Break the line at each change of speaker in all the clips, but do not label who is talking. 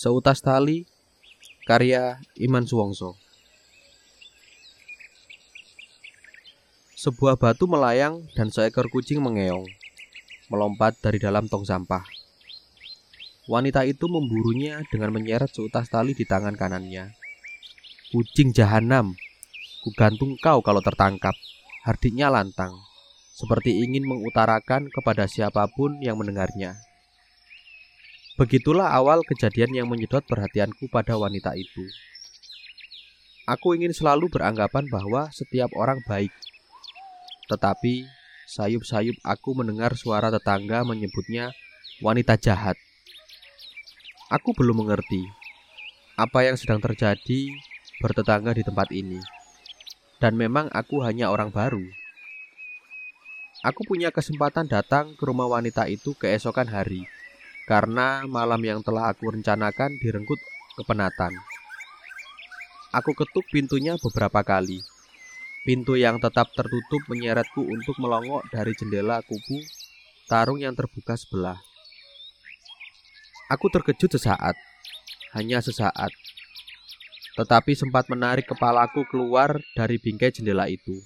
Seutas Tali karya Iman Suwongso Sebuah batu melayang dan seekor kucing mengeong melompat dari dalam tong sampah. Wanita itu memburunya dengan menyeret seutas tali di tangan kanannya. Kucing jahanam, kugantung kau kalau tertangkap. Hardiknya lantang, seperti ingin mengutarakan kepada siapa pun yang mendengarnya. Begitulah awal kejadian yang menyedot perhatianku pada wanita itu. Aku ingin selalu beranggapan bahwa setiap orang baik. Tetapi sayup-sayup aku mendengar suara tetangga menyebutnya wanita jahat. Aku belum mengerti apa yang sedang terjadi bertetangga di tempat ini. Dan memang aku hanya orang baru. Aku punya kesempatan datang ke rumah wanita itu keesokan hari karena malam yang telah aku rencanakan direnggut kepenatan. Aku ketuk pintunya beberapa kali. Pintu yang tetap tertutup menyeretku untuk melongok dari jendela kubu tarung yang terbuka sebelah. Aku terkejut sesaat, hanya sesaat, tetapi sempat menarik kepalaku keluar dari bingkai jendela itu.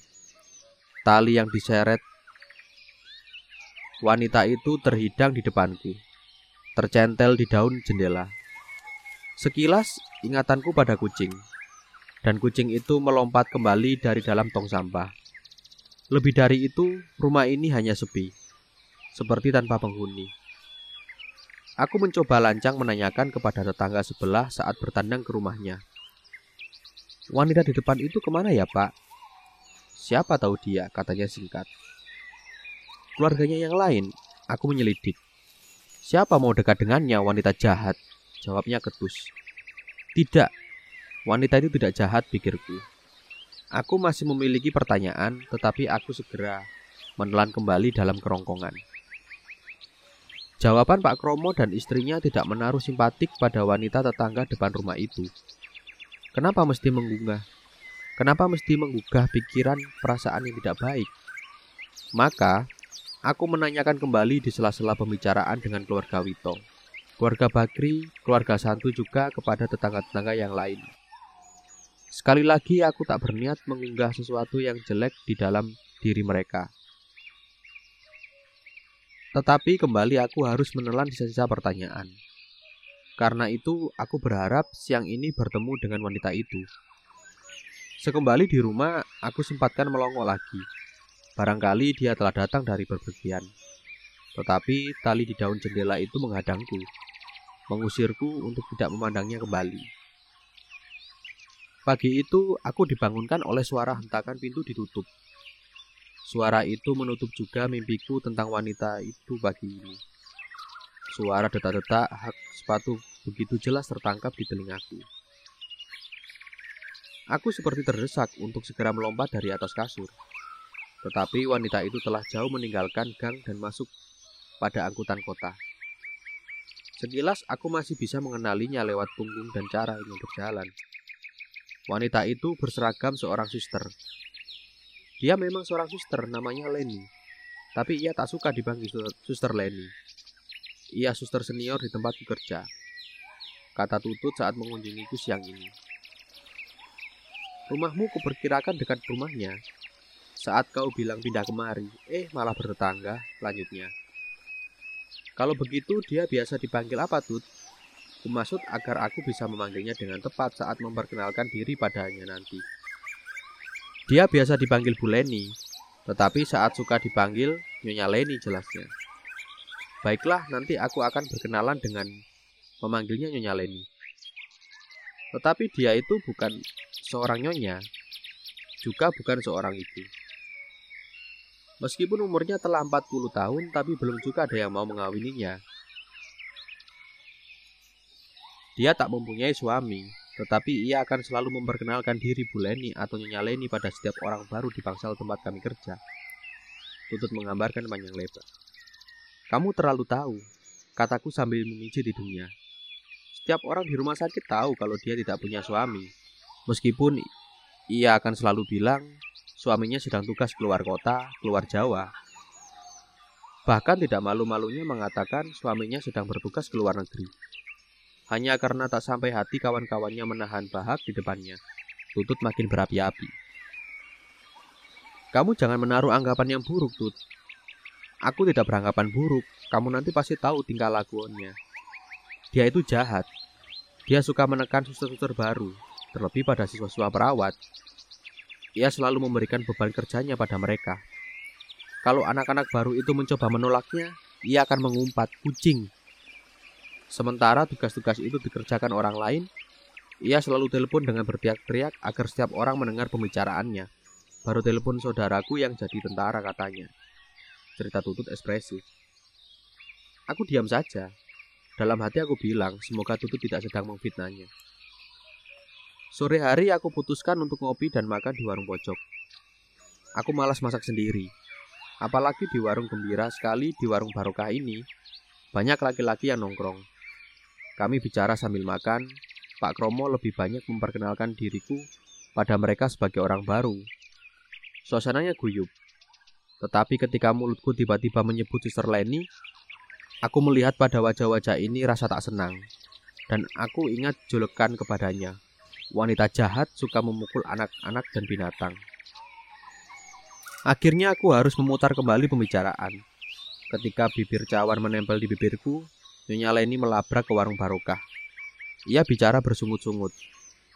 Tali yang diseret wanita itu terhidang di depanku, tercentel di daun jendela. Sekilas ingatanku pada kucing, dan kucing itu melompat kembali dari dalam tong sampah. Lebih dari itu, rumah ini hanya sepi, seperti tanpa penghuni. Aku mencoba lancang menanyakan kepada tetangga sebelah saat bertandang ke rumahnya. Wanita di depan itu ke mana ya pak? Siapa tahu dia, katanya singkat. Keluarganya yang lain, aku menyelidik. Siapa mau dekat dengannya wanita jahat? Jawabnya ketus. Tidak, wanita itu tidak jahat pikirku. Aku masih memiliki pertanyaan, tetapi aku segera menelan kembali dalam kerongkongan. Jawaban Pak Kromo dan istrinya tidak menaruh simpatik pada wanita tetangga depan rumah itu. Kenapa mesti menggugah? Kenapa mesti menggugah pikiran perasaan yang tidak baik? Maka, aku menanyakan kembali di sela-sela pembicaraan dengan keluarga Wito, keluarga Bakri, keluarga Santu juga kepada tetangga-tetangga yang lain. Sekali lagi aku tak berniat mengunggah sesuatu yang jelek di dalam diri mereka. Tetapi kembali aku harus menelan sisa-sisa pertanyaan. Karena itu, aku berharap siang ini bertemu dengan wanita itu. Sekembali di rumah, aku sempatkan melongok lagi. Barangkali dia telah datang dari berpergian. Tetapi tali di daun jendela itu menghadangku, mengusirku untuk tidak memandangnya kembali. Pagi itu, aku dibangunkan oleh suara hentakan pintu ditutup. Suara itu menutup juga mimpiku tentang wanita itu pagi ini. Suara detak-detak hak sepatu begitu jelas tertangkap di telingaku. Aku seperti terdesak untuk segera melompat dari atas kasur. Tetapi wanita itu telah jauh meninggalkan gang dan masuk pada angkutan kota. Sekilas aku masih bisa mengenalinya lewat punggung dan cara ini berjalan. Wanita itu berseragam seorang suster. Dia memang seorang suster, namanya Leni. Tapi ia tak suka dipanggil suster Leni. Ia suster senior di tempat bekerja. Kata Tutut saat mengunjungiku siang ini. Rumahmu kuperkirakan dekat rumahnya. Saat kau bilang pindah kemari, eh malah bertetangga, lanjutnya. Kalau begitu dia biasa dipanggil apa, Tut? Kumaksud agar aku bisa memanggilnya dengan tepat saat memperkenalkan diri padanya nanti. Dia biasa dipanggil Bu Leni, tetapi saat suka dipanggil Nyonya Leni jelasnya. Baiklah, nanti aku akan berkenalan dengan memanggilnya Nyonya Leni. Tetapi dia itu bukan seorang nyonya, juga bukan seorang ibu. Meskipun umurnya telah 40 tahun, tapi belum juga ada yang mau mengawininya. Dia tak mempunyai suami, tetapi ia akan selalu memperkenalkan diri Bu Leni atau Nyonya Leni pada setiap orang baru di bangsal tempat kami kerja. Tutut menggambarkan panjang lebar. Kamu terlalu tahu, kataku sambil memijit hidungnya. Setiap orang di rumah sakit tahu kalau dia tidak punya suami. Meskipun ia akan selalu bilang suaminya sedang tugas keluar kota, keluar Jawa. Bahkan tidak malu-malunya mengatakan suaminya sedang bertugas ke luar negeri. hanya karena tak sampai hati kawan-kawannya menahan bahak di depannya. Tutut makin berapi-api. Kamu jangan menaruh anggapan yang buruk, Tut. Aku tidak beranggapan buruk. Kamu nanti pasti tahu tingkah lakunya. Dia itu jahat. Dia suka menekan suster-suster baru, terlebih pada siswa-siswa perawat. Ia selalu memberikan beban kerjanya pada mereka. Kalau anak-anak baru itu mencoba menolaknya, ia akan mengumpat kucing. Sementara tugas-tugas itu dikerjakan orang lain, ia selalu telepon dengan berteriak-teriak agar setiap orang mendengar pembicaraannya. Baru telepon saudaraku yang jadi tentara katanya. Cerita tutut ekspresif. Aku diam saja, dalam hati aku bilang, semoga Tutut tidak sedang memfitnahnya. Sore hari aku putuskan untuk ngopi dan makan di warung pojok. Aku malas masak sendiri. Apalagi di warung gembira sekali di warung barokah ini, banyak laki-laki yang nongkrong. Kami bicara sambil makan, Pak Kromo lebih banyak memperkenalkan diriku pada mereka sebagai orang baru. Suasananya guyup. Tetapi ketika mulutku tiba-tiba menyebut Sister Leni, Aku melihat pada wajah-wajah ini rasa tak senang, dan aku ingat julukan kepadanya. Wanita jahat suka memukul anak-anak dan binatang. Akhirnya aku harus memutar kembali pembicaraan. Ketika bibir cawan menempel di bibirku, Nyonya Leni melabrak ke warung barokah. Ia bicara bersungut-sungut,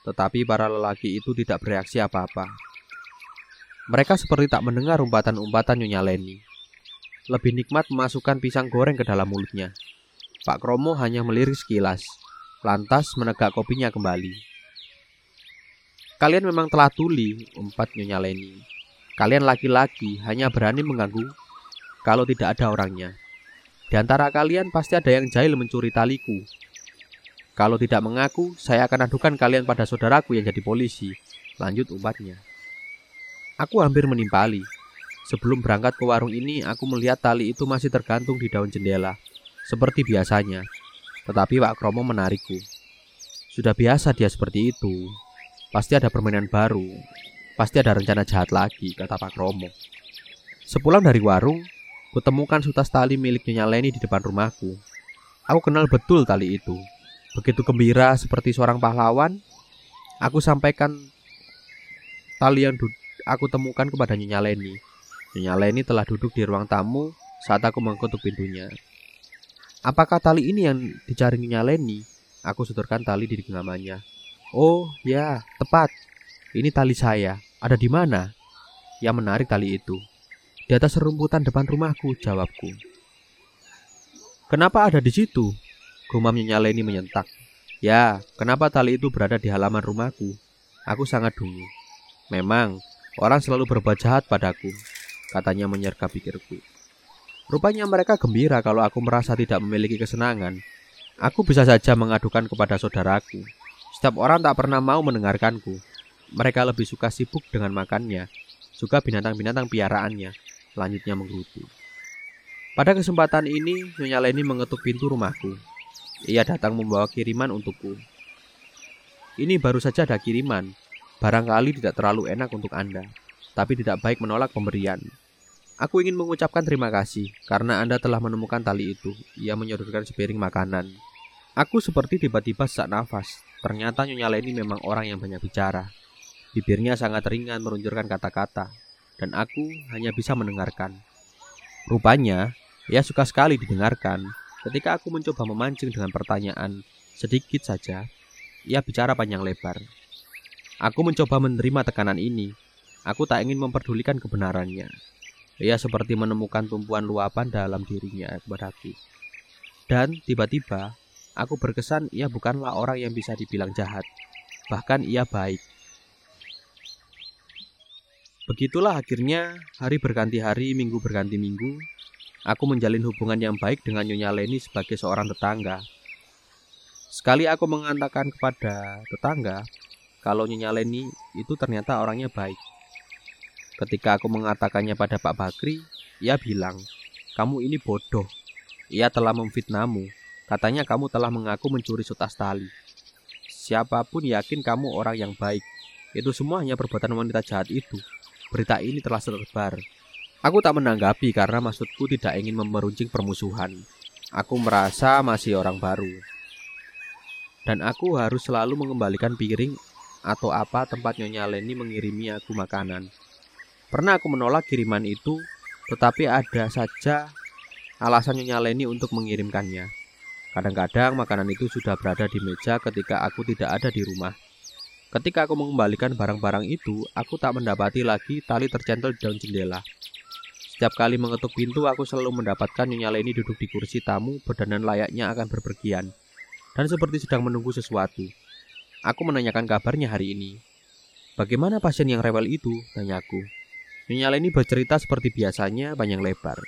tetapi para lelaki itu tidak bereaksi apa-apa. Mereka seperti tak mendengar umpatan-umpatan Nyonya Leni lebih nikmat memasukkan pisang goreng ke dalam mulutnya. Pak Kromo hanya melirik sekilas, lantas menegak kopinya kembali. Kalian memang telah tuli, umpat Nyonya Leni. Kalian laki-laki hanya berani mengganggu kalau tidak ada orangnya. Di antara kalian pasti ada yang jahil mencuri taliku. Kalau tidak mengaku, saya akan adukan kalian pada saudaraku yang jadi polisi. Lanjut umpatnya. Aku hampir menimpali, Sebelum berangkat ke warung ini, aku melihat tali itu masih tergantung di daun jendela, seperti biasanya. Tetapi Pak Kromo menarikku. Sudah biasa dia seperti itu. Pasti ada permainan baru. Pasti ada rencana jahat lagi, kata Pak Kromo. Sepulang dari warung, kutemukan sutas tali milik Nyonya Leni di depan rumahku. Aku kenal betul tali itu. Begitu gembira seperti seorang pahlawan, aku sampaikan tali yang aku temukan kepada Nyonya Leni. Nyonya Leni telah duduk di ruang tamu saat aku mengetuk pintunya. Apakah tali ini yang dicari Nyonya Leni? Aku setorkan tali di genggamannya. Oh, ya, tepat. Ini tali saya. Ada di mana? Yang menarik tali itu. Di atas serumputan depan rumahku, jawabku. Kenapa ada di situ? Gumam Nyonya Leni menyentak. Ya, kenapa tali itu berada di halaman rumahku? Aku sangat dungu. Memang, orang selalu berbuat jahat padaku katanya menyergap pikirku. Rupanya mereka gembira kalau aku merasa tidak memiliki kesenangan. Aku bisa saja mengadukan kepada saudaraku. Setiap orang tak pernah mau mendengarkanku. Mereka lebih suka sibuk dengan makannya, suka binatang-binatang piaraannya, lanjutnya menggerutu. Pada kesempatan ini, Nyonya Leni mengetuk pintu rumahku. Ia datang membawa kiriman untukku. Ini baru saja ada kiriman. Barangkali tidak terlalu enak untuk Anda tapi tidak baik menolak pemberian. Aku ingin mengucapkan terima kasih karena Anda telah menemukan tali itu. Ia menyodorkan sepiring makanan. Aku seperti tiba-tiba sesak nafas. Ternyata Nyonya Leni memang orang yang banyak bicara. Bibirnya sangat ringan meluncurkan kata-kata, dan aku hanya bisa mendengarkan. Rupanya, ia suka sekali didengarkan. Ketika aku mencoba memancing dengan pertanyaan sedikit saja, ia bicara panjang lebar. Aku mencoba menerima tekanan ini, Aku tak ingin memperdulikan kebenarannya. Ia seperti menemukan tumpuan luapan dalam dirinya kepadaku. Dan tiba-tiba, aku berkesan ia bukanlah orang yang bisa dibilang jahat. Bahkan ia baik. Begitulah akhirnya, hari berganti hari, minggu berganti minggu, aku menjalin hubungan yang baik dengan Nyonya Leni sebagai seorang tetangga. Sekali aku mengatakan kepada tetangga kalau Nyonya Leni itu ternyata orangnya baik. Ketika aku mengatakannya pada Pak Bakri, ia bilang, "Kamu ini bodoh. Ia telah memfitnahmu. Katanya kamu telah mengaku mencuri sutas tali. Siapa pun yakin kamu orang yang baik. Itu semua hanya perbuatan wanita jahat itu. Berita ini telah tersebar. Aku tak menanggapi karena maksudku tidak ingin memeruncing permusuhan. Aku merasa masih orang baru. Dan aku harus selalu mengembalikan piring atau apa tempat Nyonya Leni mengirimi aku makanan. Pernah aku menolak kiriman itu, tetapi ada saja alasan Nyonya Leni untuk mengirimkannya. Kadang-kadang makanan itu sudah berada di meja ketika aku tidak ada di rumah. Ketika aku mengembalikan barang-barang itu, aku tak mendapati lagi tali tercental di daun jendela. Setiap kali mengetuk pintu, aku selalu mendapatkan Nyonya Leni duduk di kursi tamu berdandan layaknya akan berpergian. Dan seperti sedang menunggu sesuatu. Aku menanyakan kabarnya hari ini. Bagaimana pasien yang rewel itu? Tanyaku. Nyonya Leni bercerita seperti biasanya panjang lebar.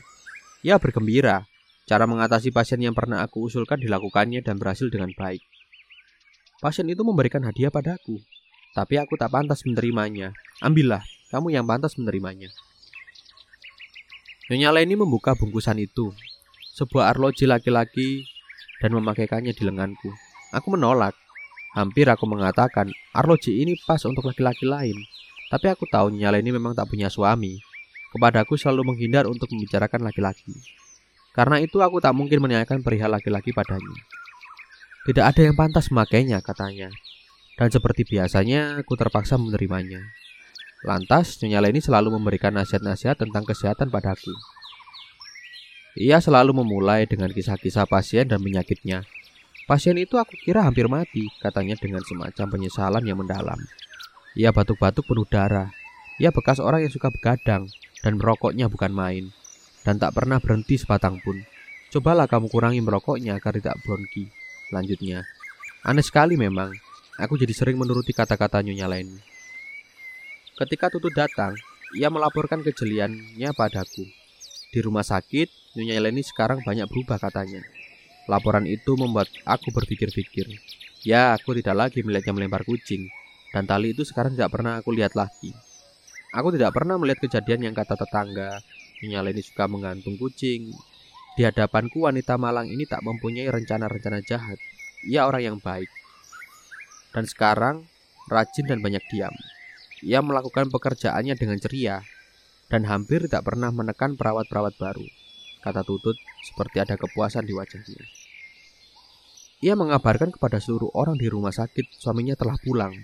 Ya bergembira, cara mengatasi pasien yang pernah aku usulkan dilakukannya dan berhasil dengan baik. Pasien itu memberikan hadiah padaku, tapi aku tak pantas menerimanya. Ambillah, kamu yang pantas menerimanya. Nyonya Leni membuka bungkusan itu, sebuah arloji laki-laki, dan memakaikannya di lenganku. Aku menolak. Hampir aku mengatakan, arloji ini pas untuk laki-laki lain. Tapi aku tahu Nyonya Leni memang tak punya suami. Kepadaku selalu menghindar untuk membicarakan laki-laki. Karena itu aku tak mungkin menanyakan perihal laki-laki padanya. Tidak ada yang pantas memakainya, katanya. Dan seperti biasanya, aku terpaksa menerimanya. Lantas, Nyonya Leni selalu memberikan nasihat-nasihat tentang kesehatan padaku. Ia selalu memulai dengan kisah-kisah pasien dan penyakitnya. Pasien itu aku kira hampir mati, katanya dengan semacam penyesalan yang mendalam. Ia batuk-batuk penuh darah. Ia bekas orang yang suka begadang dan merokoknya bukan main. Dan tak pernah berhenti sebatang pun. Cobalah kamu kurangi merokoknya agar tidak bronki. Lanjutnya, aneh sekali memang. Aku jadi sering menuruti kata-kata Nyonya Leni. Ketika Tutut datang, ia melaporkan kejeliannya padaku. Di rumah sakit, Nyonya Leni sekarang banyak berubah katanya. Laporan itu membuat aku berpikir-pikir. Ya, aku tidak lagi melihatnya melempar kucing, dan tali itu sekarang tidak pernah aku lihat lagi. Aku tidak pernah melihat kejadian yang kata tetangga, Nyonya Leni suka menggantung kucing. Di hadapanku wanita malang ini tak mempunyai rencana-rencana jahat. Ia orang yang baik. Dan sekarang, rajin dan banyak diam. Ia melakukan pekerjaannya dengan ceria dan hampir tidak pernah menekan perawat-perawat baru. Kata Tutut seperti ada kepuasan di wajahnya. Ia mengabarkan kepada seluruh orang di rumah sakit suaminya telah pulang.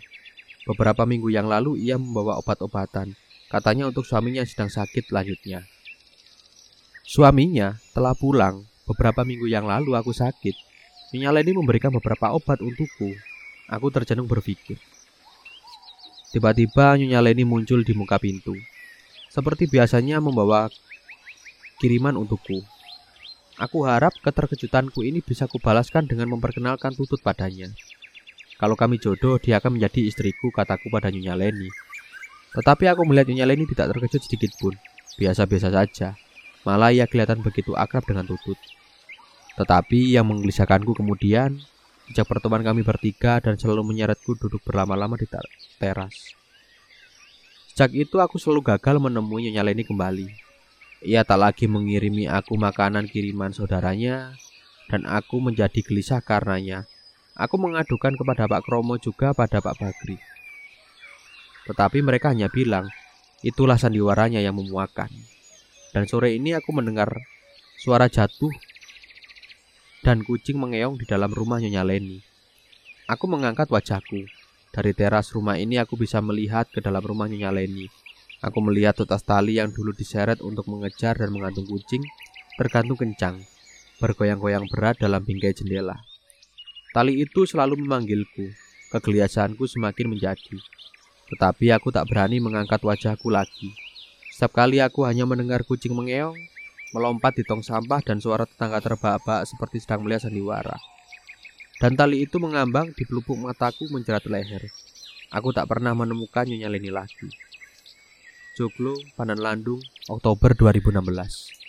Beberapa minggu yang lalu ia membawa obat-obatan, katanya untuk suaminya sedang sakit lanjutnya. Suaminya telah pulang beberapa minggu yang lalu aku sakit. Nyonya Leni memberikan beberapa obat untukku. Aku tercenung berpikir, Tiba-tiba Nyonya Leni muncul di muka pintu. Seperti biasanya membawa kiriman untukku. Aku harap keterkejutanku ini bisa kubalaskan dengan memperkenalkan tutut padanya. Kalau kami jodoh, dia akan menjadi istriku, kataku pada Nyonya Leni. Tetapi aku melihat Nyonya Leni tidak terkejut sedikit pun. Biasa-biasa saja. Malah ia kelihatan begitu akrab dengan tutut. Tetapi yang menggelisahkanku kemudian Sejak pertemuan kami bertiga dan selalu menyeretku duduk berlama-lama di teras. Sejak itu aku selalu gagal menemui Nyonya Leni kembali. Ia tak lagi mengirimi aku makanan kiriman saudaranya dan aku menjadi gelisah karenanya. Aku mengadukan kepada Pak Kromo juga pada Pak Bagri. Tetapi mereka hanya bilang, itulah sandiwaranya yang memuakan. Dan sore ini aku mendengar suara jatuh dan kucing mengeong di dalam rumah Nyonya Leni. Aku mengangkat wajahku. Dari teras rumah ini aku bisa melihat ke dalam rumah Nyonya Leni. Aku melihat tutas tali yang dulu diseret untuk mengejar dan menggantung kucing bergantung kencang, bergoyang-goyang berat dalam bingkai jendela. Tali itu selalu memanggilku, kegelisahanku semakin menjadi. Tetapi aku tak berani mengangkat wajahku lagi. Setiap kali aku hanya mendengar kucing mengeong, melompat di tong sampah dan suara tetangga terbahak-bahak seperti sedang melihat sandiwara. Dan tali itu mengambang di pelupuk mataku menjerat leher. Aku tak pernah menemukan Nyonya Leni lagi. Joglo, Panan Landung, Oktober 2016.